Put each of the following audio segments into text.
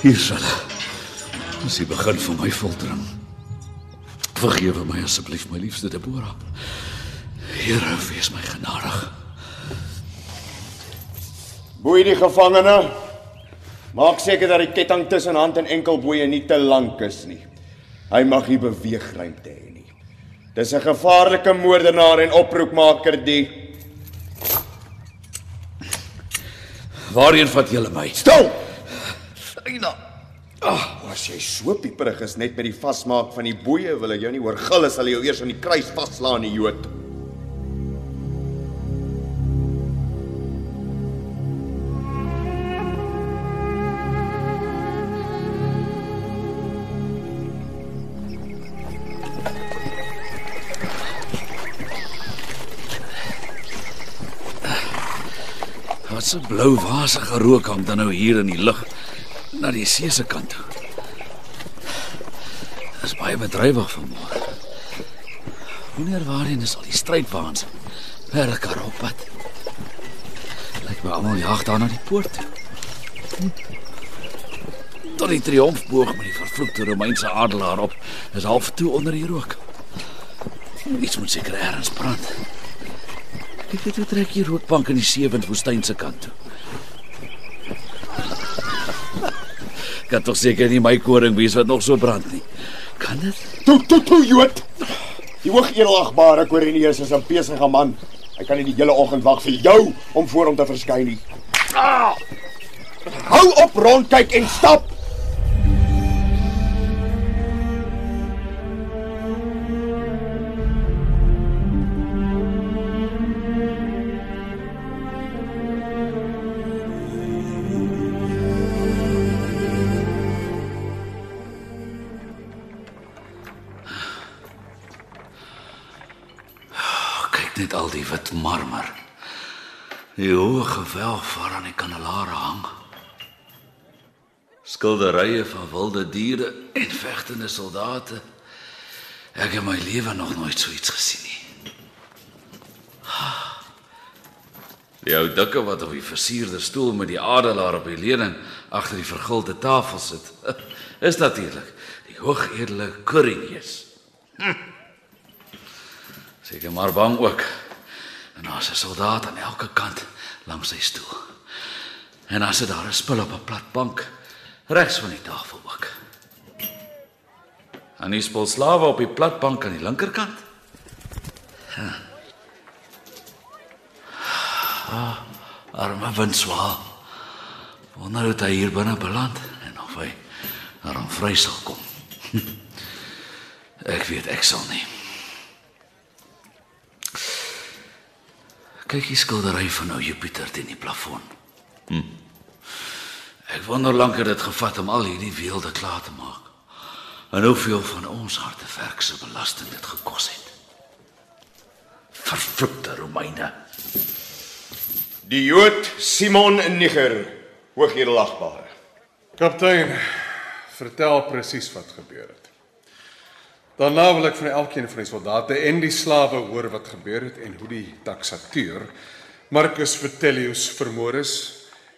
Hier is hulle. Dis die begin van my foltering. Vergewe my asseblief, my liefste Deborah. Here, wees my genadig. Boei die gevangene. Maak seker dat die ketting tussen hand en enkelboeye nie te lank is nie. Hy mag nie beweegruimte hê nie. Dis 'n gevaarlike moordenaar en oproepmaker die. Waarheen vat julle my? Stil. Syna. Ag, as jy so pieperig is net met die vasmaak van die boeye, wil ek jou nie hoor gil as hulle jou eers aan die kruis vaslaan, die Jood. Wat 'n blou wasige rook hang dan nou hier in die lug die see se kant toe. Dit is baie bedrywig vanmôre. Wanneer waarheen is al die strydwaans? Werker op pad. Lyk my almal jag daar na die poort toe. Tot die triomfboog met die vervloekte Romeinse adelaar op is half toe onder die rook. Iets moet seker ergens brand. Kyk dit hoe trek die rookbank in die sewend woestyn se kant toe. Kan tog seker nie my koring wees wat nog so brand nie. Kan dit? Toe, toe, toe, Jood. Die hoogedelagbare Quirinius is 'n besige man. Hy kan nie die hele oggend wag vir jou om voor hom te verskyn nie. Ah! Hou op rondkyk en stap. Net al die wit marmer. Die hoë gewelf waaraan die kandelare hang. Skilderye van wilde diere en vegtende soldate. Ek het my lewe nog nooit so iets gesien nie. Die ou dikke wat op die versierde stoel met die adelaar op die leuning agter die vergulde tafel sit, is natuurlik die hoogedele Quirinius. Seker maar bang ook. En daar's 'n soldaat aan elke kant langs sy stoel. En as dit daar 'n spul op 'n plat bank regs van die tafel ook. En die spul slawe op die plat bank aan die linkerkant. Ja. Ah, arme windswaal. Wonder hoe hy hier binne beland en of hy daarom vry sal kom. Ek weet ek sal nie. Kyk die skildery van nou Jupiter teen die plafon. Hm. Ek wonder lank het dit gevat om al hierdie weelde klaar te maak. En hoeveel van ons hartewerk se belasting dit gekos het. Vervloekte Romeine. Die Jood Simon Niger, hoogedelagbare. Kaptein, vertel presies wat gebeur het. Daarna wil ek van elkeen van die soldate en die slawe hoor wat gebeur het en hoe die taksateur Marcus Vitellius vermoor is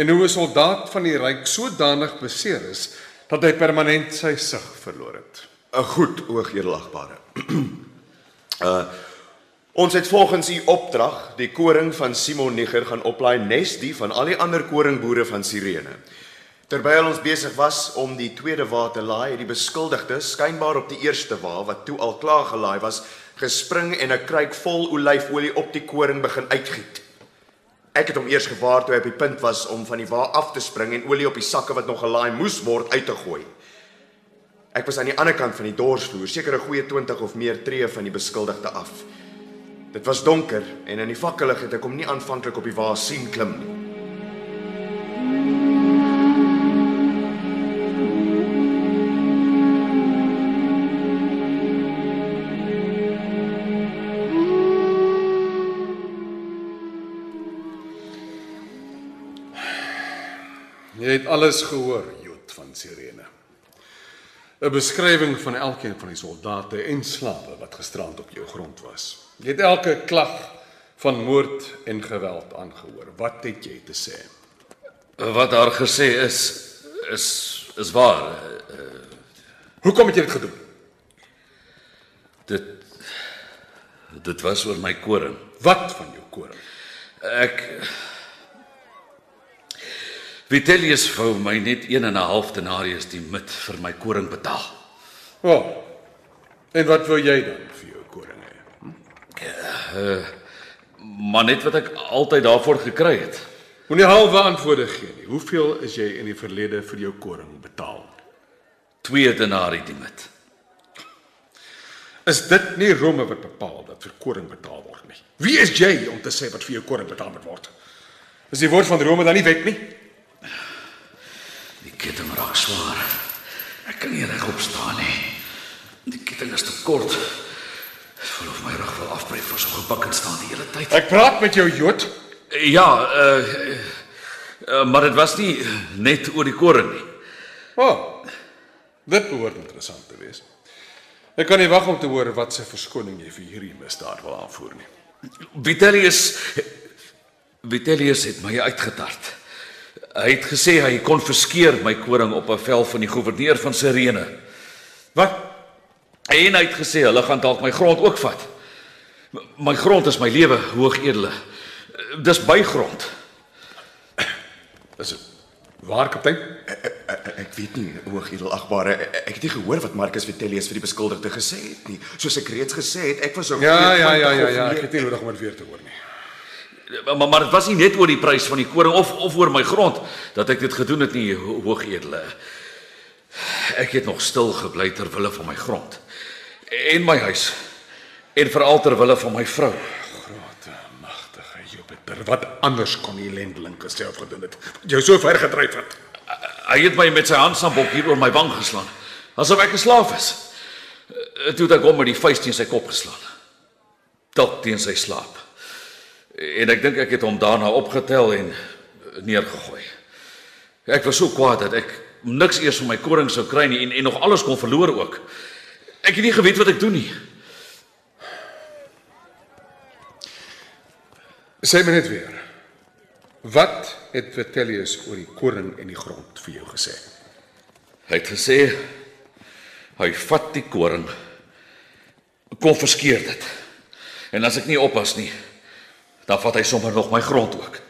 en hoe 'n soldaat van die ryk sodanig beseer is dat hy permanent sy sig verloor het. 'n Goed, hoogedelagbare. uh ons het volgens u opdrag die koring van Simon Niger gaan oplaai nes die van al die ander koringboere van Sirene. Terwyl ons besig was om die tweede wa te laai, het die beskuldigde skynbaar op die eerste wa wat toe al klaar gelaai was, gespring en 'n kruik vol olyfolie op die koring begin uitgiet. Ek het hom eers gewaar toe hy op die punt was om van die wa af te spring en olie op die sakke wat nog gelaai moes word uit te gooi. Ek was aan die ander kant van die dorsvloer, seker 'n goeie 20 of meer tree van die beskuldigde af. Dit was donker en in die fakkellig het ek hom nie aanvanklik op die wa sien klim nie. Jy het alles gehoor, Jood van Sirene. 'n Beskrywing van elkeen van die soldate en slawe wat gisterand op jou grond was. Jy het elke klag van moord en geweld aangehoor. Wat het jy te sê? Wat daar gesê is is is waar. Hoekom het jy dit gedoen? Dit dit was oor my koring. Wat van jou koring? Ek Vitellius wou my net 1 en 'n half denarius die mit vir my koring betaal. O. Oh, en wat wou jy dan vir jou koring hê? Maar net wat ek altyd daarvoor gekry het. Moenie halwe antwoorde gee nie. Hoeveel is jy in die verlede vir jou koring betaal? 2 denarii die mit. Is dit nie Rome wat bepaal dat vir koring betaal word nie? Wie is jy om te sê wat vir jou koring betaal moet word? Is die woord van Rome dan nie wet nie? Die ketting raak swaar. Ek kan nie regop staan nie. Die ketting is te kort. Ek voel of my rug wil afbreek vir so gebuk en staan die hele tyd. Ek praat met jou Jood. Ja, uh, uh maar dit was nie net oor die koring nie. O. Oh, dit behoort interessant te wees. Ek kan nie wag om te hoor wat se verskoning jy vir hierdie misdaad wil aanvoer nie. Vitellius Vitellius het my uitgetart. Hy het gesê hy konfiskeer my koring op 'n vel van die goewerneur van Sirene. Wat? En hy het gesê hulle gaan dalk my grond ook vat. My grond is my lewe, hoogedele. Dis my grond. Is dit waar kaptein? Ek, ek weet nie, hoogedelagbare, ek, ek het nie gehoor wat Marcus Vitellius vir die beskuldigde gesê het nie. Soos ek reeds gesê het, ek was ook Ja, ja, ja, ja, ja, ek het nie nodig om dit weer te hoor nie. Maar maar dit was nie net oor die prys van die koring of of oor my grond dat ek dit gedoen het nie, ho- hoogedele. Ek het nog stil gebly ter wille van my grond en my huis en veral ter wille van my vrou. Grote magtige Jupiter, wat anders kon die lendeling self gedoen het? Jou so ver gedryf het. Hy het my met sy handsambok hier oor my wang geslaan, asof ek 'n slaaf is. Eh, Toe het ek hom met die vuist teen sy kop geslaan. Dalk teen sy slaap. En ek dink ek het hom daarna opgetel en neergegooi. Ek was so kwaad dat ek niks eers van my koring sou kry nie en en nog alles kon verloor ook. Ek het nie geweet wat ek doen nie. Sê my net weer. Wat het Vitellius oor die koring en die grond vir jou gesê? Hy het gesê hy vat die koring konfiskeer dit. En as ek nie oppas nie, dan vat hy sommer nog my grond ook.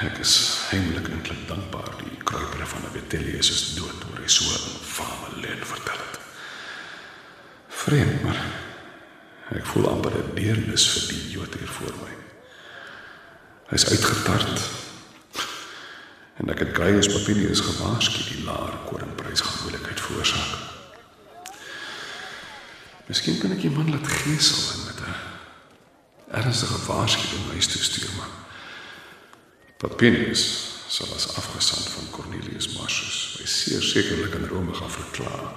Ek is heimlik eintlik dankbaar die kruiper van Vitellius is dood oor hy so 'n infame leuen vertel het. Vreemd, maar ek voel amper 'n deernis vir die Jood hier voor my. Hy's uitgetart. En ek het Gaius Papinius gewaarsku die laer koringprys gaan moeilikheid veroorsaak. Miskien kan ek die man laat gesel en met 'n ernstige waarskuwing huis toe stuur maar Papinius sal as afgesant van Cornelius Marcius by seer sekerlik in Rome gaan verklaar.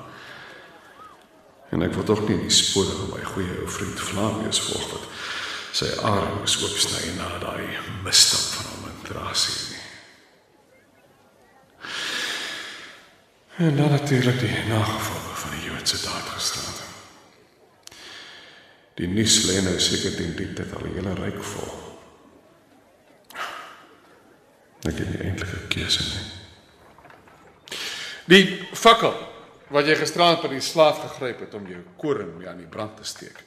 En ek wil tog nie die spore van my goeie ou vriend Flavius volg wat sy arm is oopsny na daai misstap van hom in Trasie nie. En dan natuurlik die nagevolge van die Joodse daad gestraat. Die nuus lê nou seker teen die tyd al die hele ryk vol. Ek het nie eintlik 'n keuse nie. Die fakkel wat jy gisterand by die slaaf gegryp het om jou koring mee aan die brand te steek,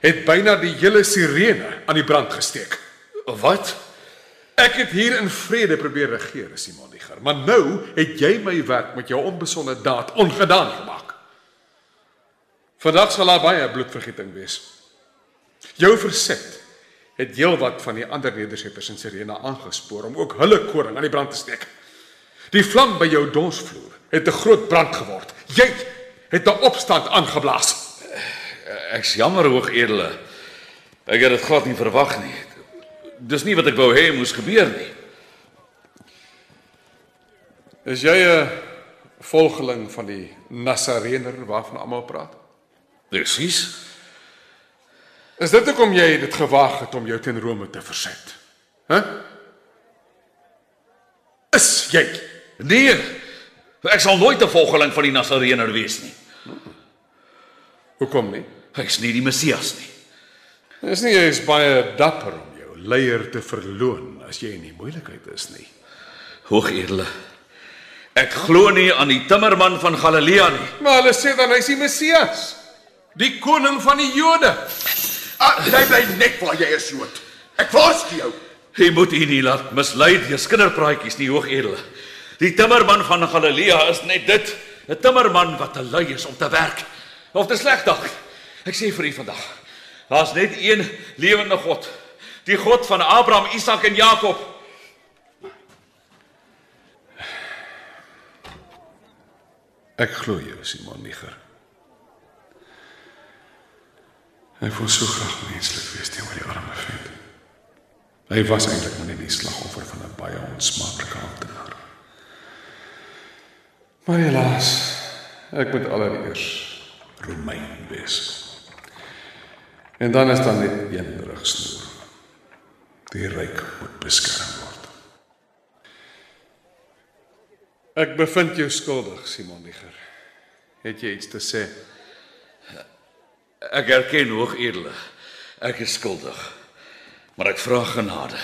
het byna die hele sirene aan die brand gesteek. Wat? Ek het hier in vrede probeer regeer, Simon Niger, maar nou het jy my werk met jou onbesonde daad ongedaan gemaak. Vandag sal daar baie bloedvergieting wees. Jou verset het heelwat van die ander nedersetters in Sirene aangespoor om ook hulle koring aan die brand te steek. Die vlam by jou donsvloer het 'n groot brand geword. Jy het 'n opstand aangeblaas. Ek's jammer hoogedele. Ek het dit glad nie verwag nie. Dis nie wat ek wou hê moes gebeur nie. Is jy 'n volgeling van die Nasarener waarvan almal praat? Presies. Is dit hoekom jy dit gewaag het om jou teen Rome te verset? Hæ? Huh? Is jy? Nee. Ek sal nooit 'n volgeling van die Nasareëner wees nie. Hoekom nie? Ek's nie die Messias nie. Dis nie jy is baie dapper om jou leier te verloon as jy in die moeilikheid is nie. Hoogedele. Ek glo nie aan die timmerman van Galilea nie. Maar hulle sê dan hy's die Messias, die koning van die Jode. Ah, jy bly net waar jy is, Jood. Ek waarsku jou. Jy moet u nie laat mislei deur kinderpraatjies nie, hoogedele. Die timmerman van Galilea is net dit, 'n timmerman wat te lui is om te werk of te sleg dag. Ek sê vir u vandag, daar's net een lewende God, die God van Abraham, Isak en Jakob. Ek glo jou, Simon Niger. Hy wou so graag menslik wees teenoor die arme vent. Hy was eintlik maar net die slagoffer van 'n baie onsmaaklike amptenaar. Maar helaas, ek moet allereers Romein wees. En dan is daar net een rugsnoer. Die ryk moet beskerm word. Ek bevind jou skuldig, Simon Niger. Het jy iets te sê? Ek erken hoogedele, ek is skuldig. Maar ek vra genade.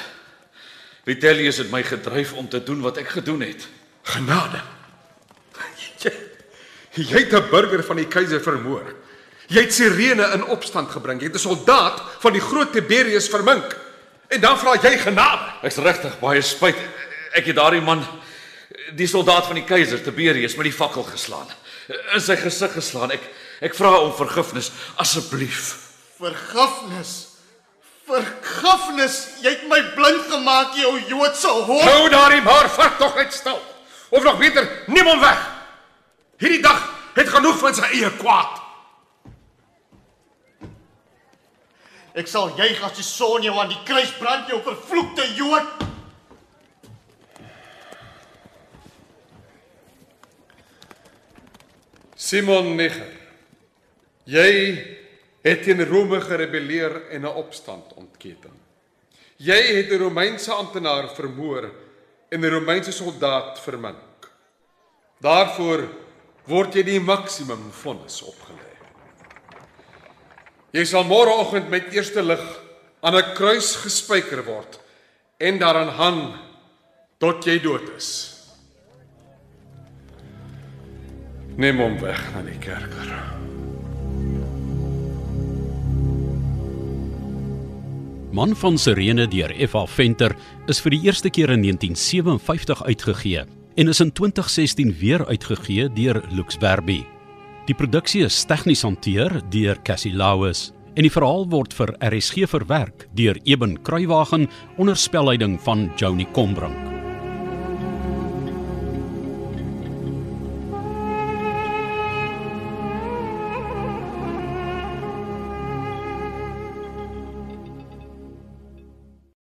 Vitellius het my gedryf om te doen wat ek gedoen het. Genade. Jy, jy het 'n burger van die keiser vermoor. Jy het Sirene in opstand gebring. Jy het 'n soldaat van die groot Tiberius vermink. En dan vra jy genade. Ek's regtig baie spyt. Ek het daardie man die soldaat van die keiser Tiberius met die fakkel geslaan. In sy gesig geslaan. Ek ek vra om vergifnis asseblief. Vergifnis. Vergifnis. Jy het my blind gemaak, jou Joodse hond. Hou daardie maar vat tog net stil. Of nog beter, neem hom weg. Hierdie dag het genoeg van sy eie kwaad. Ek sal juig as die son jou aan die kruis brand, jou vervloekte Jood. Simon Niger. Jy het teen Rome gerebelleer en 'n opstand ontketen. Jy het 'n Romeinse amptenaar vermoor en 'n Romeinse soldaat vermink. Daarvoor word jy die maksimum vonnis opgelê. Jy sal môreoggend met eerste lig aan 'n kruis gespijker word en daaraan hang tot jy dood is. Neem hom weg na die kerker. Man van Sirene deur F.A. Venter is vir die eerste keer in 1957 uitgegee en is in 2016 weer uitgegee deur Lux Verbi. Die produksie is tegnies hanteer deur Cassie Lauis en die verhaal word vir RSG verwerk deur Eben Kruiwagen onder spelleiding van Joni Combrink.